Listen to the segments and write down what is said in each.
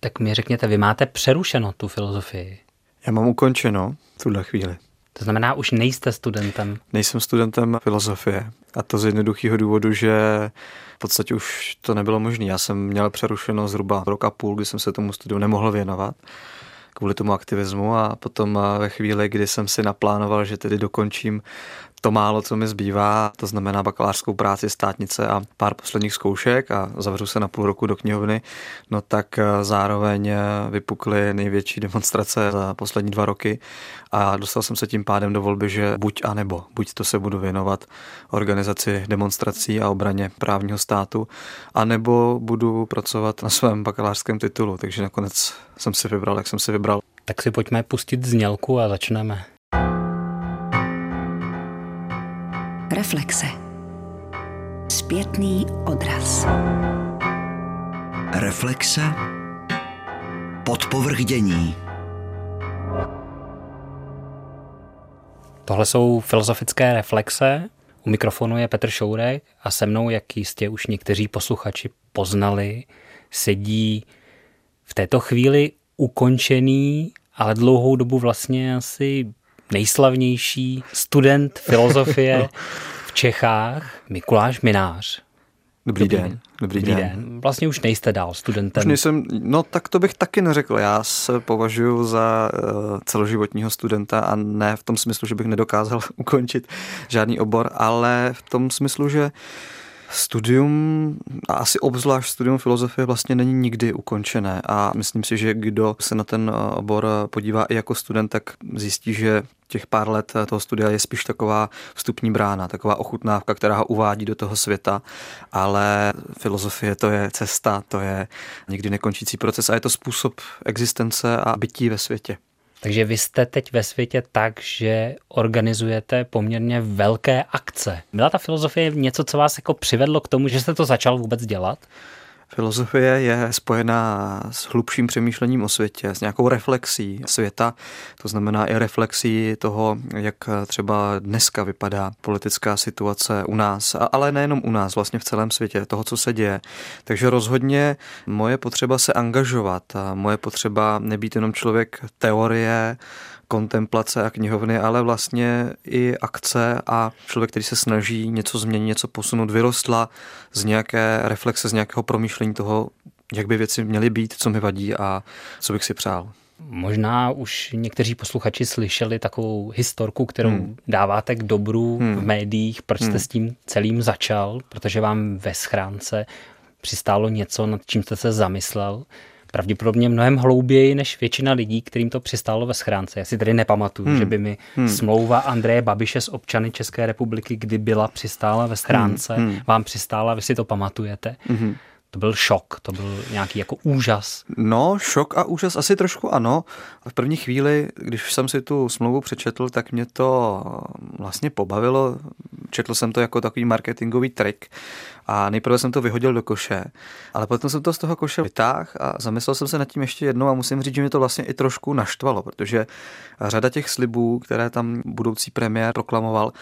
Tak mi řekněte, vy máte přerušeno tu filozofii. Já mám ukončeno v tuhle chvíli. To znamená, už nejste studentem. Nejsem studentem filozofie. A to z jednoduchého důvodu, že v podstatě už to nebylo možné. Já jsem měl přerušeno zhruba rok a půl, kdy jsem se tomu studiu nemohl věnovat kvůli tomu aktivismu a potom ve chvíli, kdy jsem si naplánoval, že tedy dokončím to málo, co mi zbývá, to znamená bakalářskou práci, státnice a pár posledních zkoušek a zavřu se na půl roku do knihovny, no tak eh, zároveň eh, vypukly největší demonstrace za poslední dva roky a dostal jsem se tím pádem do volby, že buď a nebo, buď to se budu věnovat organizaci demonstrací a obraně právního státu, a nebo budu pracovat na svém bakalářském titulu, takže nakonec jsem si vybral, jak jsem si vybral. Tak si pojďme pustit znělku a začneme. Reflexe. Zpětný odraz. Reflexe. Podpovrdění. Tohle jsou filozofické reflexe. U mikrofonu je Petr Šourek a se mnou, jak jistě už někteří posluchači poznali, sedí v této chvíli ukončený, ale dlouhou dobu vlastně asi nejslavnější student filozofie v Čechách, Mikuláš Minář. Dobrý, Dobrý den. Dobrý, Dobrý den. den. Vlastně už nejste dál studentem. Už nejsem, no tak to bych taky neřekl. Já se považuji za uh, celoživotního studenta a ne v tom smyslu, že bych nedokázal ukončit žádný obor, ale v tom smyslu, že uh, Studium, a asi obzvlášť studium filozofie vlastně není nikdy ukončené a myslím si, že kdo se na ten eh, obor podívá i jako student, tak zjistí, že těch pár let toho studia je spíš taková vstupní brána, taková ochutnávka, která ho uvádí do toho světa, ale filozofie to je cesta, to je nikdy nekončící proces a je to způsob existence a bytí ve světě. Takže vy jste teď ve světě tak, že organizujete poměrně velké akce. Byla ta filozofie něco, co vás jako přivedlo k tomu, že jste to začal vůbec dělat? Filozofie je spojená s hlubším přemýšlením o světě, s nějakou reflexí světa, to znamená i reflexí toho, jak třeba dneska vypadá politická situace u nás, ale nejenom u nás, vlastně v celém světě, toho, co se děje. Takže rozhodně moje potřeba se angažovat, moje potřeba nebýt jenom člověk teorie, kontemplace a knihovny, ale vlastně i akce a člověk, který se snaží něco změnit, něco posunout, vyrostla z nějaké reflexe, z nějakého promýšlení toho, jak by věci měly být, co mi vadí a co bych si přál. Možná už někteří posluchači slyšeli takovou historku, kterou hmm. dáváte k dobru hmm. v médiích, proč jste hmm. s tím celým začal, protože vám ve schránce přistálo něco, nad čím jste se zamyslel pravděpodobně mnohem hlouběji než většina lidí, kterým to přistálo ve schránce. Já si tady nepamatuju, hmm. že by mi hmm. smlouva Andreje Babiše s občany České republiky, kdy byla přistála ve schránce, hmm. hmm. vám přistála, vy si to pamatujete. Hmm. To byl šok, to byl nějaký jako úžas. No, šok a úžas asi trošku ano. V první chvíli, když jsem si tu smlouvu přečetl, tak mě to vlastně pobavilo. Četl jsem to jako takový marketingový trik a nejprve jsem to vyhodil do koše, ale potom jsem to z toho koše vytáhl a zamyslel jsem se nad tím ještě jednou a musím říct, že mě to vlastně i trošku naštvalo, protože řada těch slibů, které tam budoucí premiér proklamoval,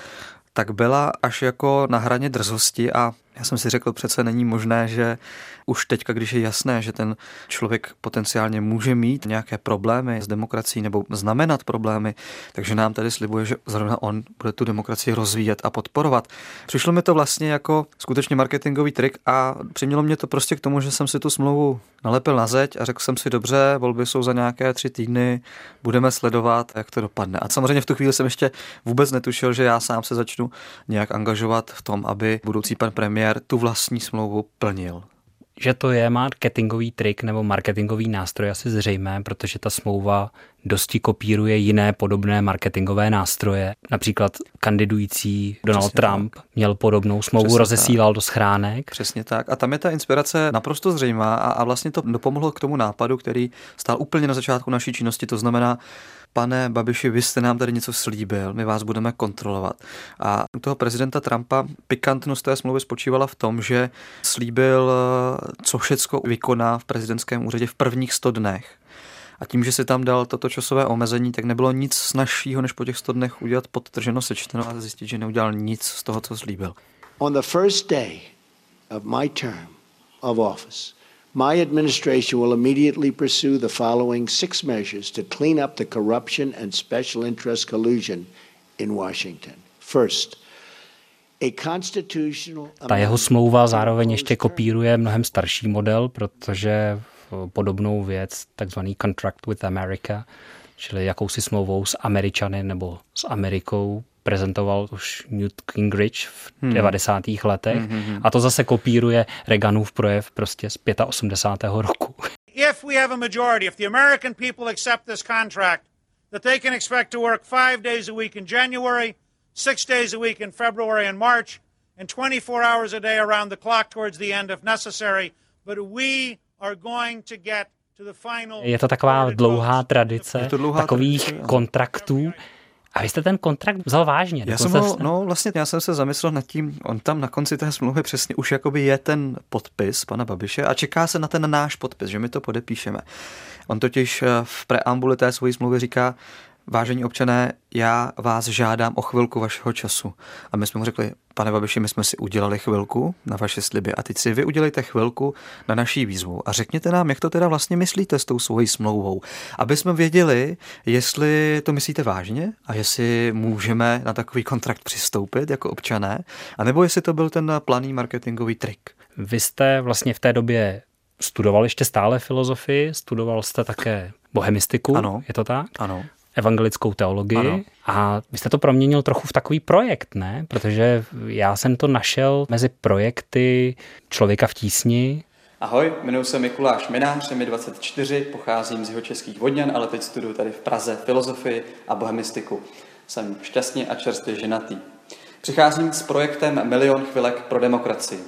tak byla až jako na hraně drzosti a já jsem si řekl, přece není možné, že už teďka, když je jasné, že ten člověk potenciálně může mít nějaké problémy s demokracií nebo znamenat problémy, takže nám tady slibuje, že zrovna on bude tu demokracii rozvíjet a podporovat. Přišlo mi to vlastně jako skutečně marketingový trik a přimělo mě to prostě k tomu, že jsem si tu smlouvu nalepil na zeď a řekl jsem si, dobře, volby jsou za nějaké tři týdny, budeme sledovat, jak to dopadne. A samozřejmě v tu chvíli jsem ještě vůbec netušil, že já sám se začnu nějak angažovat v tom, aby budoucí pan premiér tu vlastní smlouvu plnil že to je marketingový trik nebo marketingový nástroj asi zřejmé, protože ta smlouva dosti kopíruje jiné podobné marketingové nástroje. Například kandidující Donald Přesně Trump tak. měl podobnou smlouvu, Přesně rozesílal tak. do schránek. Přesně tak. A tam je ta inspirace naprosto zřejmá a, a vlastně to dopomohlo k tomu nápadu, který stál úplně na začátku naší činnosti. To znamená, pane Babiši, vy jste nám tady něco slíbil, my vás budeme kontrolovat. A u toho prezidenta Trumpa pikantnost té smlouvy spočívala v tom, že slíbil, co všecko vykoná v prezidentském úřadě v prvních 100 dnech. A tím, že si tam dal toto časové omezení, tak nebylo nic snažšího, než po těch 100 dnech udělat podtrženo sečteno a zjistit, že neudělal nic z toho, co slíbil. On the first day of my term of office, My administration will immediately pursue the following six measures to clean up the corruption and special interest collusion in Washington. First, ta jeho smlouva zároveň ještě kopíruje mnohem starší model, protože podobnou věc, takzvaný Contract with America, čili jakousi smlouvou s Američany nebo s Amerikou, prezentoval už Newt Gingrich v hmm. 90. letech hmm, hmm, hmm. a to zase kopíruje Reaganův projev prostě z 85. roku. If we have a majority, if the American people accept this contract, that they can expect to work five days a week in January, six days a week in February and March, and 24 hours a day around the clock towards the end if necessary, but we are going to get je to taková dlouhá tradice to dlouhá takových tradice, kontraktů, a vy jste ten kontrakt vzal vážně. Já jsem ho, no vlastně já jsem se zamyslel nad tím, on tam na konci té smlouvy přesně už jakoby je ten podpis pana Babiše a čeká se na ten náš podpis, že my to podepíšeme. On totiž eh, v preambuli té své smlouvy říká, vážení občané, já vás žádám o chvilku vašeho času. A my jsme mu řekli, pane Babiši, my jsme si udělali chvilku na vaše sliby a teď si vy udělejte chvilku na naší výzvu a řekněte nám, jak to teda vlastně myslíte s tou svojí smlouvou, aby jsme věděli, jestli to myslíte vážně a jestli můžeme na takový kontrakt přistoupit jako občané, anebo jestli to byl ten planý marketingový trik. Vy jste vlastně v té době studoval ještě stále filozofii, studoval jste také bohemistiku, ano, je to tak? Ano evangelickou teologii ano. a vy jste to proměnil trochu v takový projekt, ne? Protože já jsem to našel mezi projekty Člověka v tísni. Ahoj, jmenuji se Mikuláš Minář, mi 24, pocházím z jeho českých Vodňan, ale teď studuju tady v Praze filozofii a bohemistiku. Jsem šťastně a čerstvě ženatý. Přicházím s projektem Milion chvilek pro demokracii.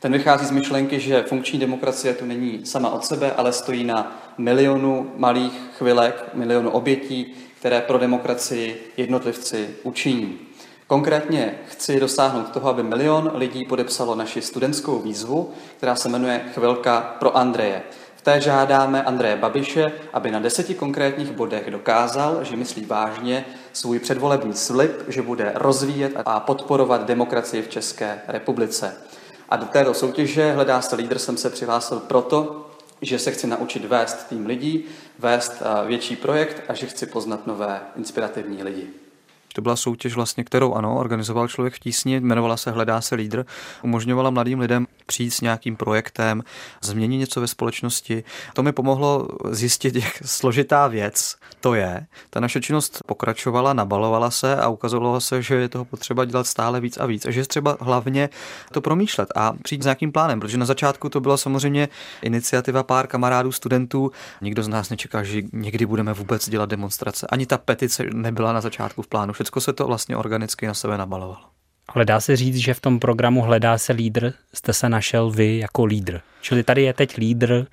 Ten vychází z myšlenky, že funkční demokracie tu není sama od sebe, ale stojí na milionu malých chvilek, milionu obětí, které pro demokracii jednotlivci učiní. Konkrétně chci dosáhnout toho, aby milion lidí podepsalo naši studentskou výzvu, která se jmenuje Chvilka pro Andreje. V té žádáme Andreje Babiše, aby na deseti konkrétních bodech dokázal, že myslí vážně svůj předvolební slib, že bude rozvíjet a podporovat demokracii v České republice. A do této soutěže Hledá se lídr jsem se přihlásil proto, že se chci naučit vést tým lidí, vést eh, větší projekt a že chci poznat nové inspirativní lidi. To byla soutěž vlastně, kterou ano, organizoval člověk v tísni, jmenovala se Hledá se lídr, umožňovala mladým lidem přijít s nějakým projektem, změnit něco ve společnosti. To mi pomohlo zjistit, jak složitá věc to je. Ta naše činnost pokračovala, nabalovala se a ukazovalo se, že je toho potřeba dělat stále víc a víc a že je třeba hlavně to promýšlet a přijít s nějakým plánem, protože na začátku to byla samozřejmě iniciativa pár kamarádů, studentů. Nikdo z nás nečeká, že někdy budeme vůbec dělat demonstrace. Ani ta petice nebyla na začátku v plánu. Všechno se to vlastně organicky na sebe nabalovalo. Ale dá se říct, že v tom programu Hledá se lídr jste se našel vy jako lídr. Čili tady je teď lídr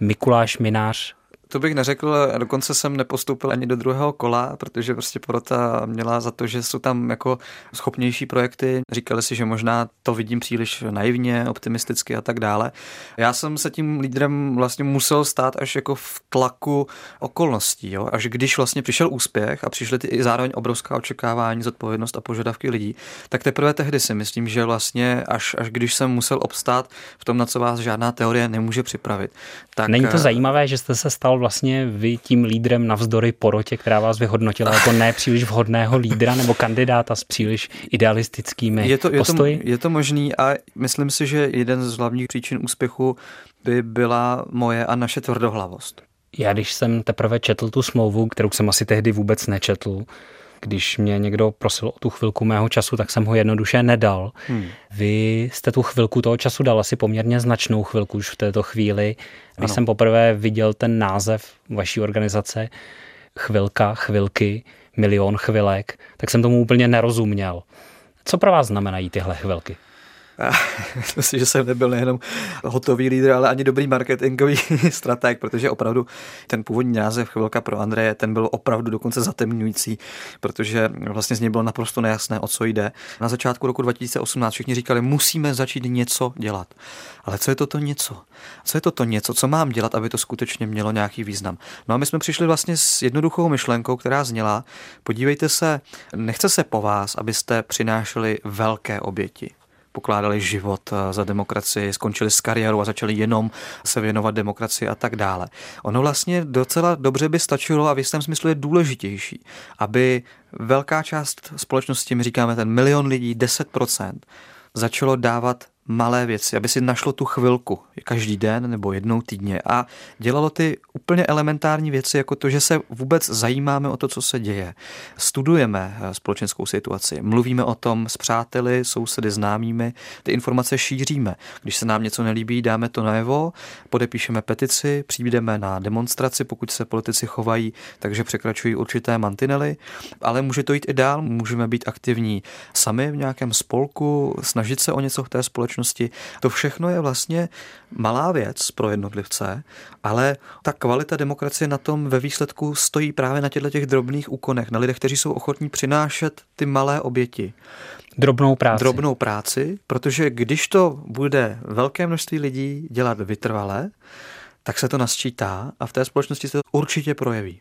Mikuláš Minář to bych neřekl, dokonce jsem nepostoupil ani do druhého kola, protože prostě porota měla za to, že jsou tam jako schopnější projekty. Říkali si, že možná to vidím příliš naivně, optimisticky a tak dále. Já jsem se tím lídrem vlastně musel stát až jako v tlaku okolností, jo? až když vlastně přišel úspěch a přišly ty i zároveň obrovská očekávání, zodpovědnost a požadavky lidí, tak teprve tehdy si myslím, že vlastně až, až když jsem musel obstát v tom, na co vás žádná teorie nemůže připravit. Tak... Není to zajímavé, že jste se stal vlastně vy tím lídrem navzdory porotě, která vás vyhodnotila jako nepříliš vhodného lídra nebo kandidáta s příliš idealistickými je to, je postoji? To, je to možný a myslím si, že jeden z hlavních příčin úspěchu by byla moje a naše tvrdohlavost. Já když jsem teprve četl tu smlouvu, kterou jsem asi tehdy vůbec nečetl, když mě někdo prosil o tu chvilku mého času, tak jsem ho jednoduše nedal. Hmm. Vy jste tu chvilku toho času dal asi poměrně značnou chvilku už v této chvíli. Když ano. jsem poprvé viděl ten název vaší organizace, chvilka, chvilky, milion chvilek, tak jsem tomu úplně nerozuměl. Co pro vás znamenají tyhle chvilky? Myslím, že jsem nebyl nejenom hotový lídr, ale ani dobrý marketingový strateg, protože opravdu ten původní název Chvilka pro Andreje, ten byl opravdu dokonce zatemňující, protože vlastně z něj bylo naprosto nejasné, o co jde. Na začátku roku 2018 všichni říkali, musíme začít něco dělat. Ale co je toto něco? Co je toto něco? Co mám dělat, aby to skutečně mělo nějaký význam? No a my jsme přišli vlastně s jednoduchou myšlenkou, která zněla, podívejte se, nechce se po vás, abyste přinášeli velké oběti pokládali život eh, za demokracii, skončili s kariérou a začali jenom se věnovat demokracii a tak dále. Ono vlastně docela dobře by stačilo a v jistém smyslu je důležitější, aby velká část společnosti, my říkáme ten milion lidí, 10%, začalo dávat malé věci, aby si našlo tu chvilku každý den nebo jednou týdně. A dělalo ty úplně elementární věci, jako to, že se vůbec zajímáme o to, co se děje. Studujeme eh, společenskou situaci, mluvíme o tom s přáteli, sousedy, známými, ty informace šíříme. Když se nám něco nelíbí, dáme to najevo, podepíšeme petici, přijdeme na demonstraci, pokud se politici chovají, takže překračují určité mantinely, ale může to jít i dál, můžeme být aktivní sami v nějakém spolku, snažit se o něco v té společnosti společnosti. To všechno je vlastně malá věc pro jednotlivce, ale ta kvalita demokracie na tom ve výsledku stojí právě na těchto těch drobných úkonech, na lidech, kteří jsou ochotní přinášet ty malé oběti. Drobnou práci. Drobnou práci, protože když to bude velké množství lidí dělat vytrvale, tak se to nasčítá a v té společnosti se to určitě projeví.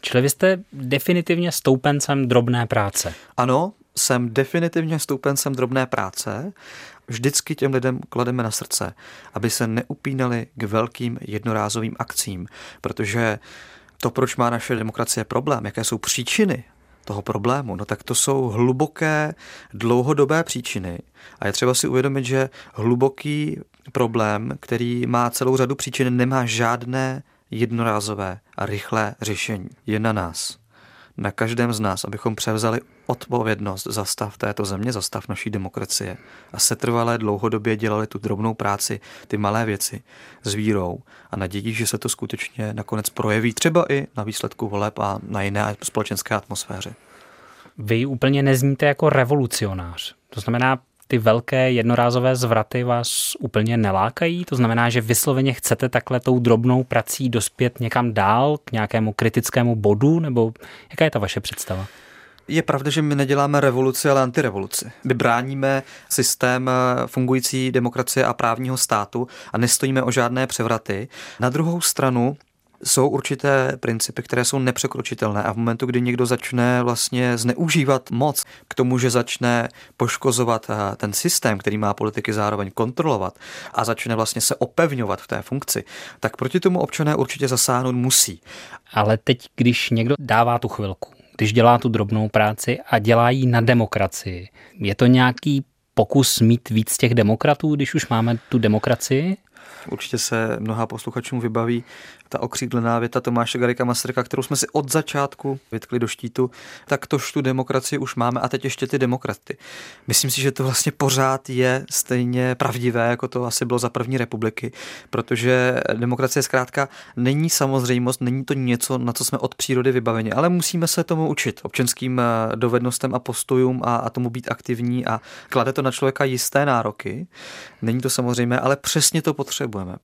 Čili vy jste definitivně stoupencem drobné práce. Ano, jsem definitivně stoupencem drobné práce vždycky těm lidem klademe na srdce, aby se neupínali k velkým jednorázovým akcím, protože to, proč má naše demokracie problém, jaké jsou příčiny toho problému, no tak to jsou hluboké, dlouhodobé příčiny. A je třeba si uvědomit, že hluboký problém, který má celou řadu příčin, nemá žádné jednorázové a rychlé řešení. Je na nás na každém z nás, abychom převzali odpovědnost za stav této země, za stav naší demokracie a setrvalé dlouhodobě dělali tu drobnou práci, ty malé věci s vírou a nadějí, že se to skutečně nakonec projeví třeba i na výsledku voleb a na jiné společenské atmosféře. Vy úplně nezníte jako revolucionář. To znamená, ty velké jednorázové zvraty vás úplně nelákají? To znamená, že vysloveně chcete takhle tou drobnou prací dospět někam dál, k nějakému kritickému bodu, nebo jaká je ta vaše představa? Je pravda, že my neděláme revoluci, ale antirevoluci. My bráníme systém fungující demokracie a právního státu a nestojíme o žádné převraty. Na druhou stranu jsou určité principy, které jsou nepřekročitelné a v momentu, kdy někdo začne vlastně zneužívat moc k tomu, že začne poškozovat eh, ten systém, který má politiky zároveň kontrolovat a začne vlastně se opevňovat v té funkci, tak proti tomu občané určitě zasáhnout musí. Ale teď, když někdo dává tu chvilku, když dělá tu drobnou práci a dělá ji na demokracii, je to nějaký pokus mít víc těch demokratů, když už máme tu demokracii? Určitě se mnoha posluchačům vybaví ta okřídlená věta Tomáše Garika Masaryka, kterou jsme si od začátku vytkli do štítu, tak tož tu demokracii už máme a teď ještě ty demokraty. Myslím si, že to vlastně pořád je stejně pravdivé, jako to asi bylo za první republiky, protože demokracie zkrátka není samozřejmost, není to něco, na co jsme od přírody vybaveni, ale musíme se tomu učit, občanským eh, dovednostem a postojům a, a tomu být aktivní a klade to na člověka jisté nároky. Není to samozřejmé, ale přesně to potřebujeme.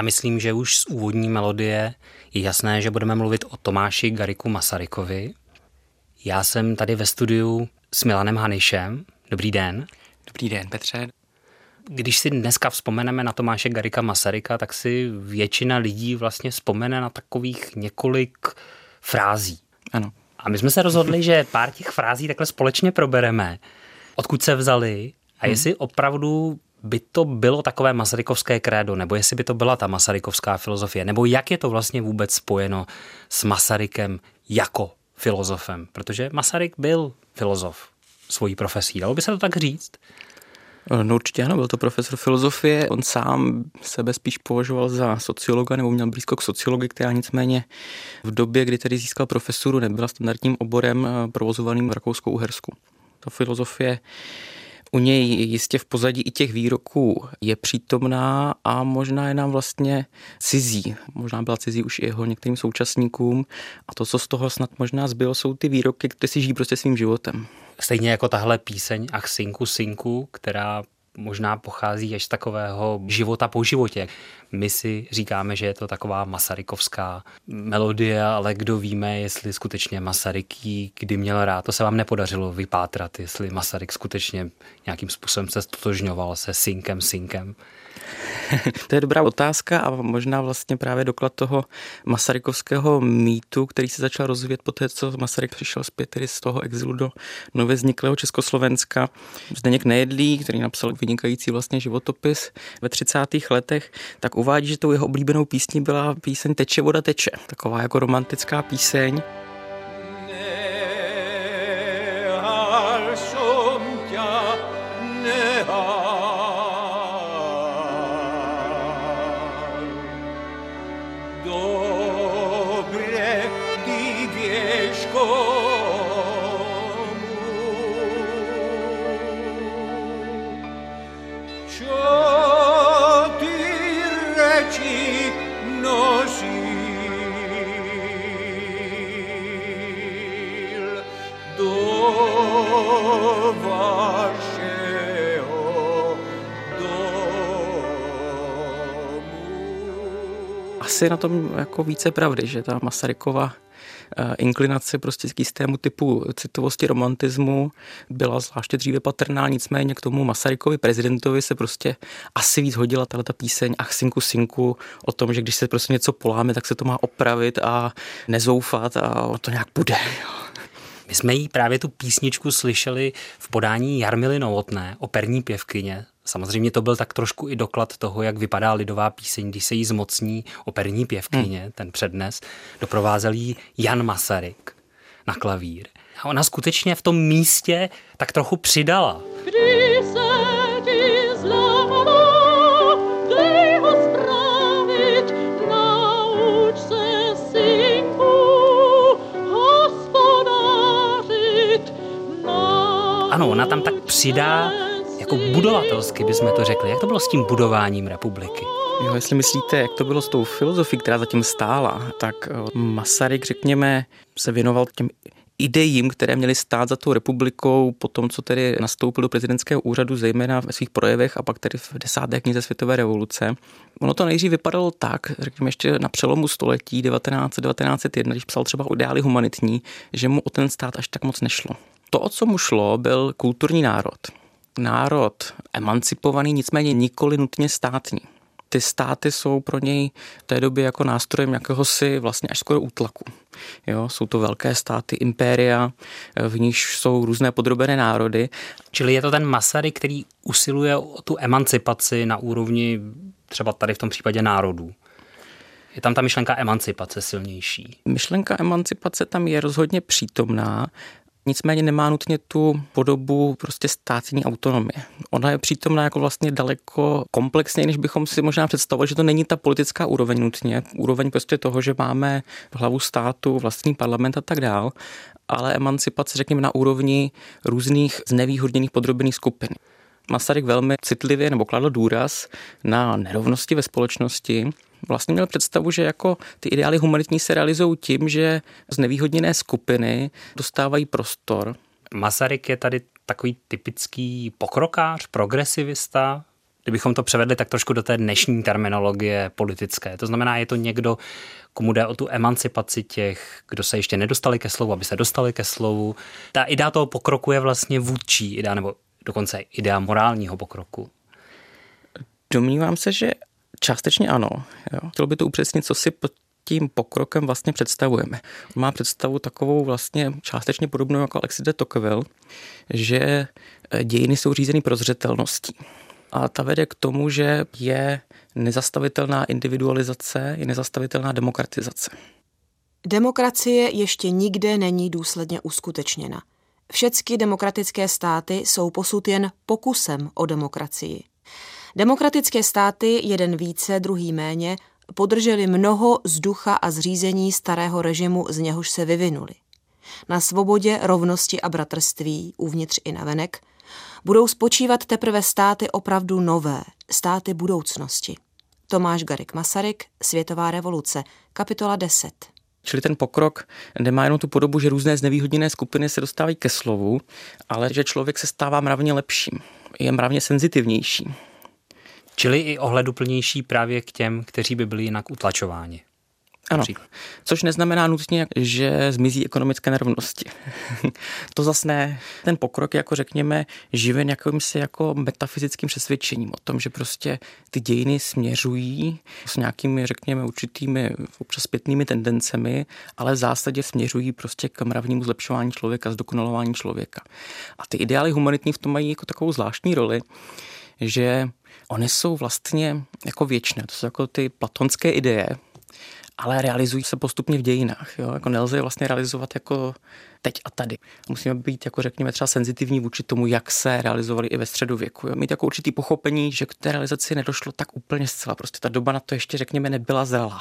Já myslím, že už z úvodní melodie je jasné, že budeme mluvit o Tomáši Gariku Masarykovi. Já jsem tady ve studiu s Milanem Hanišem. Dobrý den. Dobrý den, Petře. Když si dneska vzpomeneme na Tomáše Garika Masaryka, tak si většina lidí vlastně vzpomene na takových několik frází. Ano. A my jsme se rozhodli, že pár těch frází takhle společně probereme. Odkud se vzali a hmm. jestli opravdu by to bylo takové masarykovské krédo, nebo jestli by to byla ta masarykovská filozofie, nebo jak je to vlastně vůbec spojeno s Masarykem jako filozofem, protože Masaryk byl filozof svojí profesí, dalo by se to tak říct? No určitě ano, byl to profesor filozofie, on sám sebe spíš považoval za sociologa nebo měl blízko k sociologii, která nicméně v době, kdy tedy získal profesuru, nebyla standardním oborem eh, provozovaným v Rakouskou-Uhersku. Ta filozofie u něj jistě v pozadí i těch výroků je přítomná a možná je nám vlastně cizí. Možná byla cizí už i jeho některým současníkům a to, co z toho snad možná zbylo, jsou ty výroky, které si žijí prostě svým životem. Stejně jako tahle píseň Ach synku, synku, která možná pochází až z takového života po životě. My si říkáme, že je to taková masarykovská melodie, ale kdo víme, jestli skutečně Masaryk ji kdy měl rád. To se vám nepodařilo vypátrat, jestli Masaryk skutečně nějakým způsobem se stotožňoval se synkem, synkem. to je dobrá otázka a možná vlastně právě doklad toho masarykovského mýtu, který se začal rozvíjet po té, co Masaryk přišel zpět tedy z toho exilu do nově vzniklého Československa. Zdeněk Nejedlý, který napsal vynikající vlastně životopis ve 30. letech, tak uvádí, že tou jeho oblíbenou písní byla píseň Teče voda teče, taková jako romantická píseň. Asi na tom jako více pravdy, že ta Masarykova eh, inklinace prostě k jistému typu citovosti romantismu byla zvláště dříve patrná, nicméně k tomu Masarykovi prezidentovi se prostě asi víc hodila tahle ta píseň Ach synku synku o tom, že když se prostě něco poláme, tak se to má opravit a nezoufat a to nějak bude. My jsme jí právě tu písničku slyšeli v podání Jarmily Novotné, operní pěvkyně. Samozřejmě to byl tak trošku i doklad toho, jak vypadá lidová píseň, když se jí zmocní operní pěvkyně, hmm. ten přednes. Doprovázel jí Jan Masaryk na klavír. A ona skutečně v tom místě tak trochu přidala. Kdy se ano, ona tam tak přidá jako budovatelsky, bychom to řekli. Jak to bylo s tím budováním republiky? Jo, jestli myslíte, jak to bylo s tou filozofií, která zatím stála, tak eh, Masaryk, řekněme, se věnoval těm idejím, které měly stát za tou republikou po tom, co tedy nastoupil do prezidentského úřadu, zejména ve svých projevech a pak tedy v desáté knize Světové revoluce. Ono to nejdřív vypadalo tak, řekněme ještě na přelomu století 1901, když psal třeba ideály humanitní, že mu o ten stát až tak moc nešlo. To, o co mu šlo, byl kulturní národ. Národ emancipovaný, nicméně nikoli nutně státní. Ty státy jsou pro něj v té době jako nástrojem jakéhosi vlastně až skoro útlaku. Jo, jsou to velké státy, impéria, v níž jsou různé podrobené národy. Čili je to ten Masaryk, který usiluje o tu emancipaci na úrovni třeba tady v tom případě národů. Je tam ta myšlenka emancipace silnější? Myšlenka emancipace tam je rozhodně přítomná, nicméně nemá nutně tu podobu prostě státní autonomie. Ona je přítomná jako vlastně daleko komplexněji, než bychom si možná představovali, že to není ta politická úroveň nutně, úroveň prostě toho, že máme v hlavu státu, vlastní parlament a tak dál, ale emancipace, řekněme, na úrovni různých znevýhodněných podrobených skupin. Masaryk velmi citlivě nebo kladl důraz na nerovnosti ve společnosti, vlastně měl představu, že jako ty ideály humanitní se realizují tím, že znevýhodněné skupiny dostávají prostor. Masaryk je tady takový typický pokrokář, progresivista, kdybychom to převedli tak trošku do té dnešní terminologie politické. To znamená, je to někdo, komu jde o tu emancipaci těch, kdo se ještě nedostali ke slovu, aby se dostali ke slovu. Ta idea toho pokroku je vlastně vůdčí idea, nebo dokonce idea morálního pokroku. Domnívám se, že částečně ano. Jo. Chtěl by to upřesnit, co si pod tím pokrokem vlastně představujeme. Má představu takovou vlastně částečně podobnou jako Alexis de Tocqueville, že dějiny jsou řízeny prozřetelností. A ta vede k tomu, že je nezastavitelná individualizace, je nezastavitelná demokratizace. Demokracie ještě nikde není důsledně uskutečněna. Všechny demokratické státy jsou posud jen pokusem o demokracii. Demokratické státy, jeden více, druhý méně, podrželi mnoho z ducha a zřízení starého režimu, z něhož se vyvinuli. Na svobodě, rovnosti a bratrství, uvnitř i navenek, budou spočívat teprve státy opravdu nové, státy budoucnosti. Tomáš Garik Masaryk, Světová revoluce, kapitola 10. Čili ten pokrok nemá jenom tu podobu, že různé znevýhodněné skupiny se dostávají ke slovu, ale že člověk se stává mravně lepším, je mravně senzitivnější. Čili i ohleduplnější právě k těm, kteří by byli jinak utlačováni. Ano, což neznamená nutně, že zmizí ekonomické nerovnosti. to zase ne. Ten pokrok, jako řekněme, živen jakýmsi jako metafyzickým přesvědčením o tom, že prostě ty dějiny směřují s nějakými, řekněme, určitými občas zpětnými tendencemi, ale v zásadě směřují prostě k mravnímu zlepšování člověka, zdokonalování člověka. A ty ideály humanitní v tom mají jako takovou zvláštní roli, že Ony jsou vlastně jako věčné, to jsou jako ty platonské ideje, ale realizují se postupně v dějinách. Jo? Jako nelze je vlastně realizovat jako teď a tady. Musíme být, jako řekněme, třeba senzitivní vůči tomu, jak se realizovali i ve středověku. Jo? Mít jako určitý pochopení, že k té realizaci nedošlo tak úplně zcela. Prostě ta doba na to ještě, řekněme, nebyla zralá.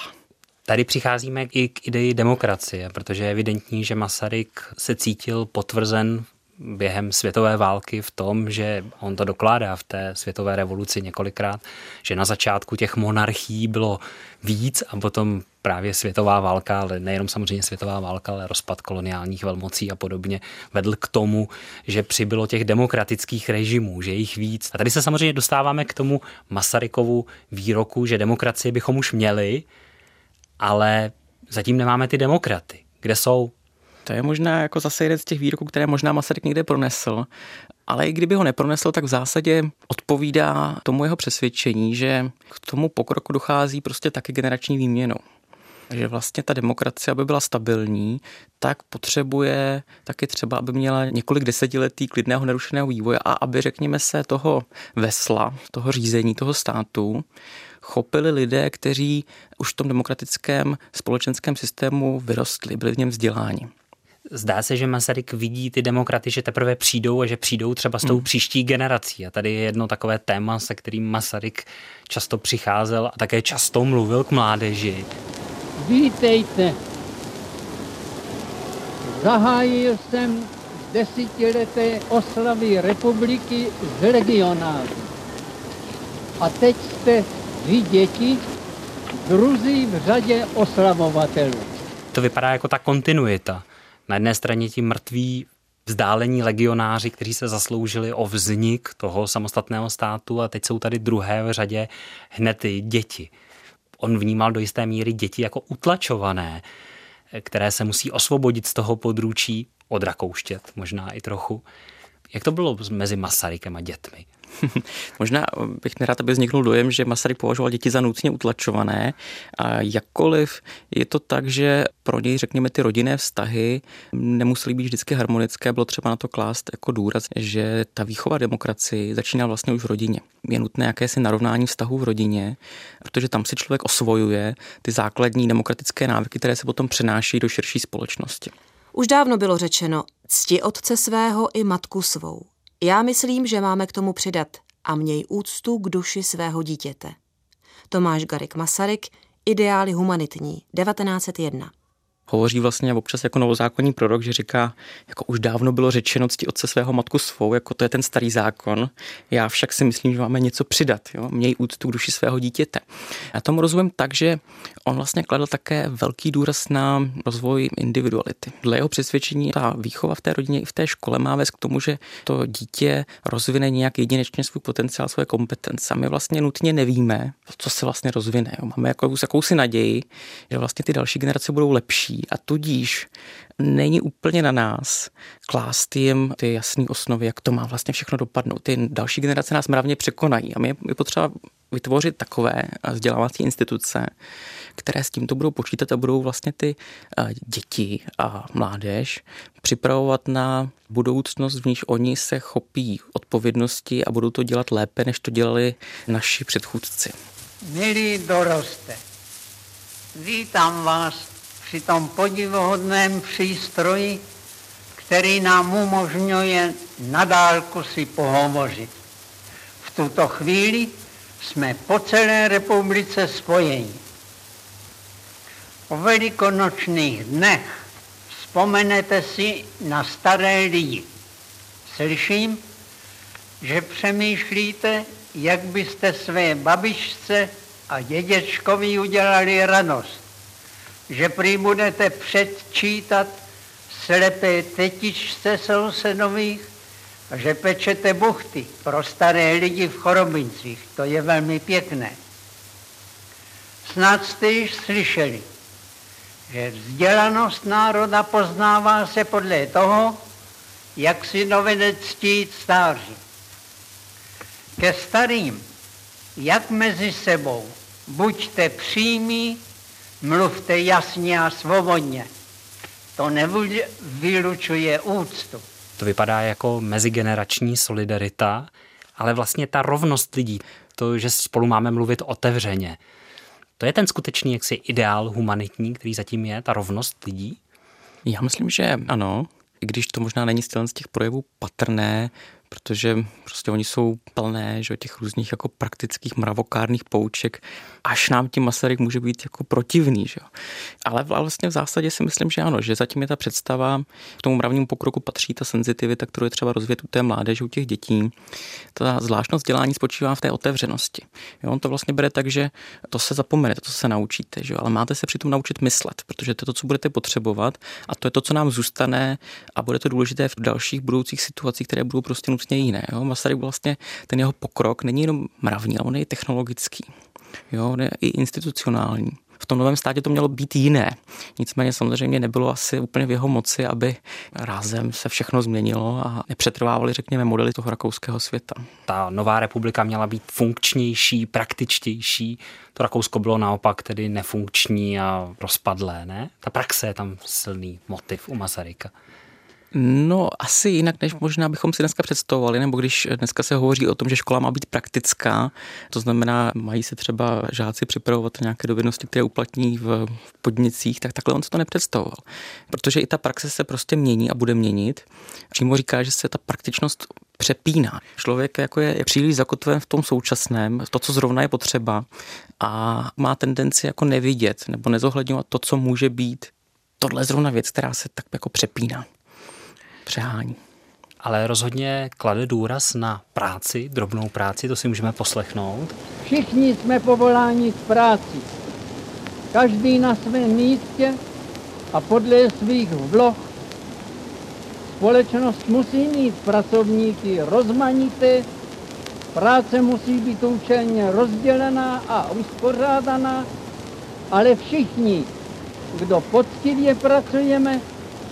Tady přicházíme i k ideji demokracie, protože je evidentní, že Masaryk se cítil potvrzen během světové války v tom, že on to dokládá v té světové revoluci několikrát, že na začátku těch monarchií bylo víc a potom právě světová válka, ale nejenom samozřejmě světová válka, ale rozpad koloniálních velmocí a podobně vedl k tomu, že přibylo těch demokratických režimů, že jich víc. A tady se samozřejmě dostáváme k tomu Masarykovu výroku, že demokracie bychom už měli, ale zatím nemáme ty demokraty. Kde jsou? To je možná jako zase jeden z těch výroků, které možná Masaryk někde pronesl, ale i kdyby ho nepronesl, tak v zásadě odpovídá tomu jeho přesvědčení, že k tomu pokroku dochází prostě taky generační výměnou že vlastně ta demokracie, aby byla stabilní, tak potřebuje taky třeba, aby měla několik desetiletí klidného nerušeného vývoje a aby, řekněme se, toho vesla, toho řízení, toho státu, chopili lidé, kteří už v tom demokratickém společenském systému vyrostli, byli v něm vzděláni. Zdá se, že Masaryk vidí ty demokraty, že teprve přijdou a že přijdou třeba s tou hmm. příští generací. A tady je jedno takové téma, se kterým Masaryk často přicházel a také často mluvil k mládeži. Vítejte. Zahájil jsem desetileté oslavy republiky z legionářů. A teď jste vy děti, druzí v řadě oslamovatelů. To vypadá jako ta kontinuita na jedné straně ti mrtví vzdálení legionáři, kteří se zasloužili o vznik toho samostatného státu a teď jsou tady druhé v řadě hned ty děti. On vnímal do jisté míry děti jako utlačované, které se musí osvobodit z toho područí, odrakouštět možná i trochu. Jak to bylo mezi Masarykem a dětmi? Možná bych nerád, aby vzniknul dojem, že Masaryk považoval děti za nutně utlačované. A jakkoliv je to tak, že pro něj, řekněme, ty rodinné vztahy nemusely být vždycky harmonické, bylo třeba na to klást jako důraz, že ta výchova demokracii začíná vlastně už v rodině. Je nutné jakési narovnání vztahů v rodině, protože tam si člověk osvojuje ty základní demokratické návyky, které se potom přenáší do širší společnosti. Už dávno bylo řečeno, cti otce svého i matku svou. Já myslím, že máme k tomu přidat a měj úctu k duši svého dítěte. Tomáš Garik Masaryk, Ideály humanitní, 1901. hovoří vlastně občas jako novozákonní prorok, že říká, jako už dávno bylo řečeno cti otce svého matku svou, jako to je ten starý zákon. Já však si myslím, že máme něco přidat. Jo? Měj úctu k duši svého dítěte. Já tomu rozumím tak, že on vlastně kladl také velký důraz na rozvoj individuality. Dle jeho přesvědčení ta výchova v té rodině i v té škole má vést k tomu, že to dítě rozvine nějak jedinečně svůj potenciál, své kompetence. A my vlastně nutně nevíme, co se vlastně rozvine. Jo? Máme jako jakousi naději, že vlastně ty další generace budou lepší a tudíž není úplně na nás klást jim ty jasné osnovy, jak to má vlastně všechno dopadnout. Ty další generace nás mravně překonají a my je potřeba vytvořit takové vzdělávací instituce, které s tímto budou počítat a budou vlastně ty eh, děti a mládež připravovat na budoucnost, v níž oni se chopí odpovědnosti a budou to dělat lépe, než to dělali naši předchůdci. Milí doroste, vítám vás při tom podivuhodném přístroji, který nám umožňuje nadálku si pohovořit. V tuto chvíli jsme po celé republice spojeni. O velikonočních dnech vzpomenete si na staré lidi. Slyším, že přemýšlíte, jak byste své babičce a dědečkovi udělali radost že prý budete předčítat slepé tetičce sousedových a že pečete buchty pro staré lidi v chorobincích. To je velmi pěkné. Snad jste již slyšeli, že vzdělanost národa poznává se podle toho, jak si dovede ctít stáří. Ke starým, jak mezi sebou, buďte přímí mluvte jasně a svobodně. To nevylučuje úctu. To vypadá jako mezigenerační solidarita, ale vlastně ta rovnost lidí, to, že spolu máme mluvit otevřeně, to je ten skutečný jaksi ideál humanitní, který zatím je, ta rovnost lidí? Já myslím, že ano, i když to možná není z těch projevů patrné, protože prostě oni jsou plné že, těch různých jako praktických mravokárných pouček, až nám tím Masaryk může být jako protivný. Že? Ale vlastně v zásadě si myslím, že ano, že zatím je ta představa, k tomu mravnímu pokroku patří ta senzitivita, kterou je třeba rozvíjet u té mládeže, u těch dětí. Ta zvláštnost dělání spočívá v té otevřenosti. Jo, on to vlastně bere tak, že to se zapomene, to se naučíte, že? ale máte se přitom naučit myslet, protože to je to, co budete potřebovat a to je to, co nám zůstane a bude to důležité v dalších budoucích situacích, které budou prostě nutně jiné. Jo? Masaryk vlastně ten jeho pokrok není jenom mravní, ale on je technologický. Jo? On je i institucionální. V tom novém státě to mělo být jiné. Nicméně samozřejmě nebylo asi úplně v jeho moci, aby rázem se všechno změnilo a nepřetrvávali, řekněme, modely toho rakouského světa. Ta nová republika měla být funkčnější, praktičtější. To Rakousko bylo naopak tedy nefunkční a rozpadlé, ne? Ta praxe je tam silný motiv u Masaryka. No, asi jinak, než možná bychom si dneska představovali, nebo když dneska se hovoří o tom, že škola má být praktická, to znamená, mají se třeba žáci připravovat nějaké dovednosti, které uplatní v podnicích, tak takhle on se to nepředstavoval. Protože i ta praxe se prostě mění a bude měnit. Přímo říká, že se ta praktičnost přepíná. Člověk jako je, je příliš zakotven v tom současném, to, co zrovna je potřeba a má tendenci jako nevidět nebo nezohledňovat to, co může být. Tohle je zrovna věc, která se tak jako přepíná přehání. Ale rozhodně klade důraz na práci, drobnou práci, to si můžeme poslechnout. Všichni jsme povoláni k práci. Každý na svém místě a podle svých vloh. Společnost musí mít pracovníky rozmanité, práce musí být účelně rozdělená a uspořádaná, ale všichni, kdo poctivě pracujeme,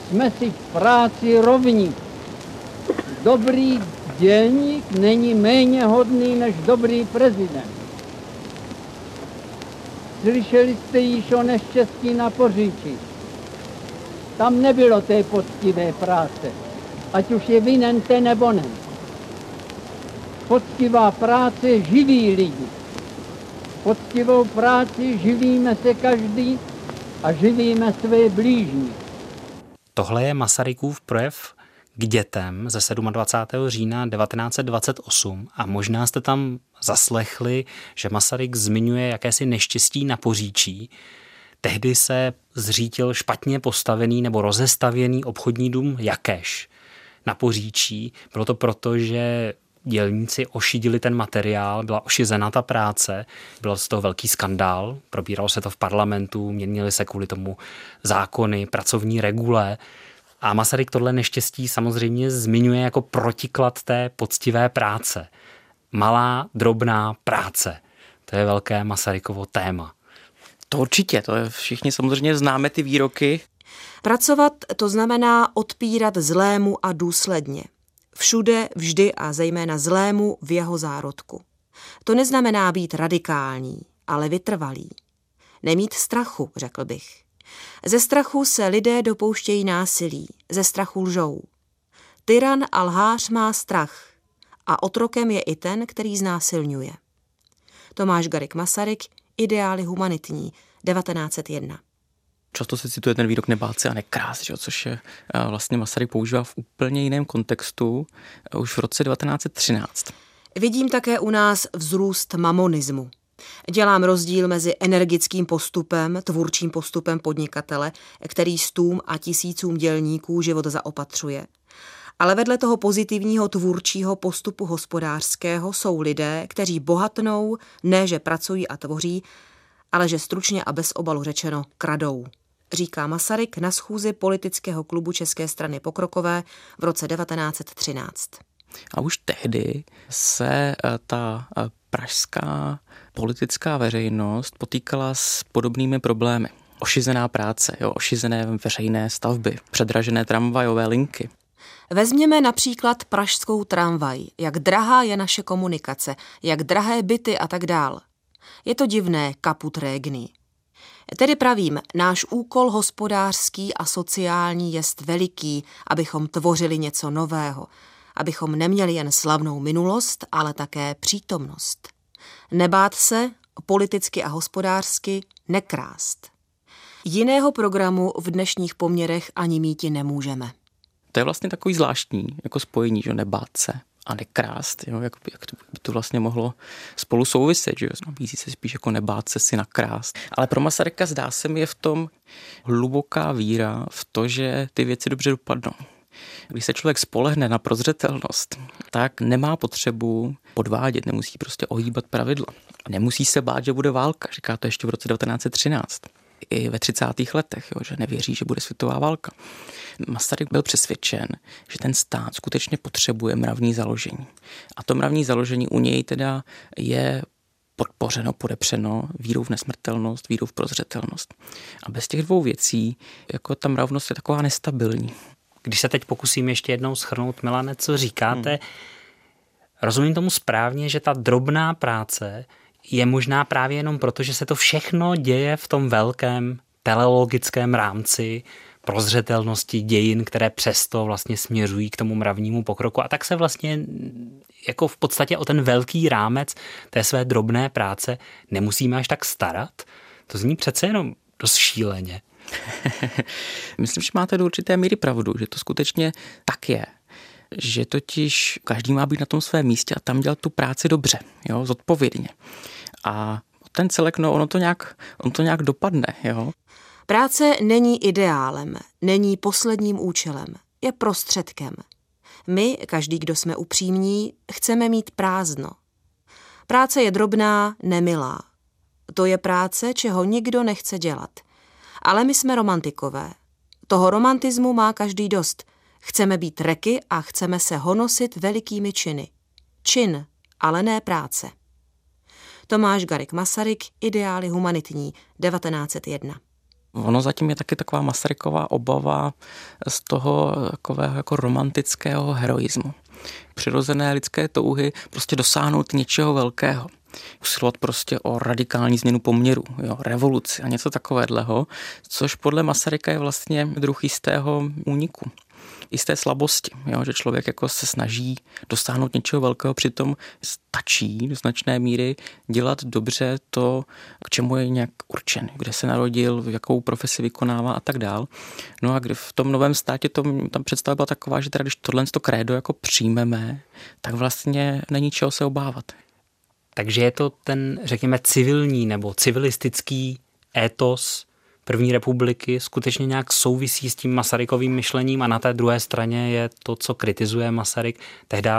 jsme si v práci rovní. Dobrý dělník není méně hodný než dobrý prezident. Slyšeli jste již o neštěstí na Poříči. Tam nebylo té poctivé práce, ať už je vinen ten nebo ne. Poctivá práce živí lidi. Poctivou práci živíme se každý a živíme své blížní. Tohle je Masarykův projev k dětem ze 27. října 1928 a možná jste tam zaslechli, že Masaryk zmiňuje jakési neštěstí na poříčí. Tehdy se zřítil špatně postavený nebo rozestavěný obchodní dům Jakeš na Poříčí. Bylo to proto, že dělníci ošidili ten materiál, byla ošizena ta práce, byl z toho velký skandál, probíralo se to v parlamentu, měnily se kvůli tomu zákony, pracovní regule. A Masaryk tohle neštěstí samozřejmě zmiňuje jako protiklad té poctivé práce. Malá, drobná práce. To je velké Masarykovo téma. To určitě, to je všichni samozřejmě známe ty výroky. Pracovat to znamená odpírat zlému a důsledně. Všude, vždy a zejména zlému v jeho zárodku. To neznamená být radikální, ale vytrvalý. Nemít strachu, řekl bych. Ze strachu se lidé dopouštějí násilí, ze strachu lžou. Tyran a lhář má strach a otrokem je i ten, který znásilňuje. Tomáš Garik Masaryk, Ideály humanitní, 1901. Často se cituje ten výrok nebát se a nekrás, že? což je eh, vlastně Masaryk používá v úplně jiném kontextu eh, už v roce 1913. Vidím také u nás vzrůst mamonismu. Dělám rozdíl mezi energickým postupem, tvůrčím postupem podnikatele, který stům a tisícům dělníků život zaopatřuje. Ale vedle toho pozitivního tvůrčího postupu hospodářského jsou lidé, kteří bohatnou, ne že pracují a tvoří, ale že stručně a bez obalu řečeno kradou. Říká Masaryk na schůzi politického klubu České strany pokrokové v roce 1913. A už tehdy se eh, ta eh, pražská politická veřejnost potýkala s podobnými problémy. Ošizená práce, jo, ošizené veřejné stavby, předražené tramvajové linky. Vezměme například pražskou tramvaj, jak drahá je naše komunikace, jak drahé byty a tak dál. Je to divné kaput regni. Tedy pravím, náš úkol hospodářský a sociální jest veliký, abychom tvořili něco nového, abychom neměli jen slavnou minulost, ale také přítomnost. Nebát se, politicky a hospodářsky, nekrást. Jiného programu v dnešních poměrech ani míti nemůžeme. To je vlastně takový zvláštní jako spojení, že nebát se a nekrást, jo, jak, jak to by to vlastně mohlo spolu souviset, že nabízí se spíš jako nebát se si nakrást. Ale pro Masaryka zdá se mi je v tom hluboká víra v to, že ty věci dobře dopadnou. Když se člověk spolehne na prozřetelnost, tak nemá potřebu podvádět, nemusí prostě ohýbat pravidla. Nemusí se bát, že bude válka, říká to ještě v roce 1913 i ve 30. letech, jo, že nevěří, že bude světová válka. Masaryk byl přesvědčen, že ten stát skutečně potřebuje mravní založení. A to mravní založení u něj teda je podpořeno, podepřeno vírou v nesmrtelnost, vírou v prozřetelnost. A bez těch dvou věcí, jako ta mravnost je taková nestabilní. Když se teď pokusím ještě jednou schrnout, Milane, co říkáte, hmm. rozumím tomu správně, že ta drobná práce je možná právě jenom proto, že se to všechno děje v tom velkém teleologickém rámci prozřetelnosti dějin, které přesto vlastně směřují k tomu mravnímu pokroku. A tak se vlastně jako v podstatě o ten velký rámec té své drobné práce nemusíme až tak starat. To zní přece jenom dost šíleně. Myslím, že máte do určité míry pravdu, že to skutečně tak je že totiž každý má být na tom svém místě a tam dělat tu práci dobře, jo, zodpovědně. A ten celek, no ono to nějak, on to nějak dopadne, jo. Práce není ideálem, není posledním účelem, je prostředkem. My, každý, kdo jsme upřímní, chceme mít prázdno. Práce je drobná, nemilá. To je práce, čeho nikdo nechce dělat. Ale my jsme romantikové. Toho romantismu má každý dost. Chceme být reky a chceme se honosit velikými činy. Čin, ale ne práce. Tomáš Garik Masaryk, Ideály humanitní, 1901. Ono zatím je taky taková Masaryková obava z toho takového jako romantického heroismu. Přirozené lidské touhy prostě dosáhnout něčeho velkého. Usilovat prostě o radikální změnu poměru, jo, revoluci a něco takového, což podle Masaryka je vlastně druh jistého úniku i z té slabosti, jo, že člověk jako se snaží dosáhnout něčeho velkého, přitom stačí do značné míry dělat dobře to, k čemu je nějak určen, kde se narodil, jakou profesi vykonává a tak dál. No a kdy v tom novém státě to, tam představa byla taková, že teda když tohle to krédo jako přijmeme, tak vlastně není čeho se obávat. Takže je to ten, řekněme, civilní nebo civilistický étos první republiky skutečně nějak souvisí s tím Masarykovým myšlením a na té druhé straně je to, co kritizuje Masaryk. Tehdy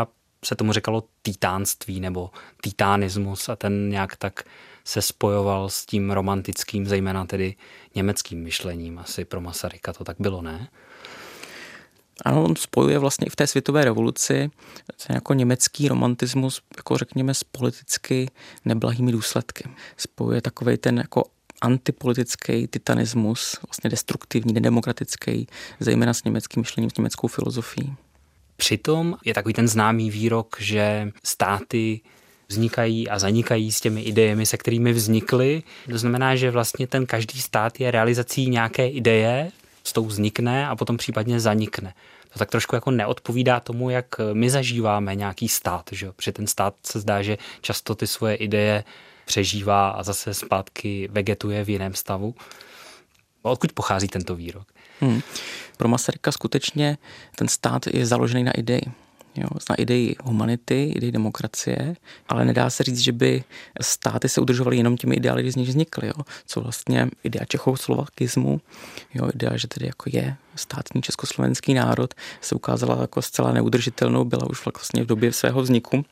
se tomu říkalo titánství nebo titánismus a ten nějak tak se spojoval s tím romantickým, zejména tedy německým myšlením. Asi pro Masaryka to tak bylo, ne? Ano, on spojuje vlastně i v té světové revoluci ten jako německý romantismus, jako řekněme, s politicky neblahými důsledky. Spojuje takový ten jako antipolitický titanismus, vlastně destruktivní, nedemokratický, zejména s německým myšlením, s německou filozofií. Přitom je takový ten známý výrok, že státy vznikají a zanikají s těmi idejemi, se kterými vznikly. To znamená, že vlastně ten každý stát je realizací nějaké ideje, s tou vznikne a potom případně zanikne. To tak trošku jako neodpovídá tomu, jak my zažíváme nějaký stát. Že? Protože ten stát se zdá, že často ty svoje ideje přežívá a zase zpátky vegetuje v jiném stavu. Odkud pochází tento výrok? Hmm. Pro Masaryka skutečně ten stát je založený na ideji. Jo, na ideji humanity, ideji demokracie, ale nedá se říct, že by státy se udržovaly jenom těmi ideály, kdy z nich vznikly. Jo. Co vlastně idea čechoslovakismu, jo, idea, že tedy jako je státní československý národ, se ukázala jako zcela neudržitelnou, byla už vlastně v době svého vzniku.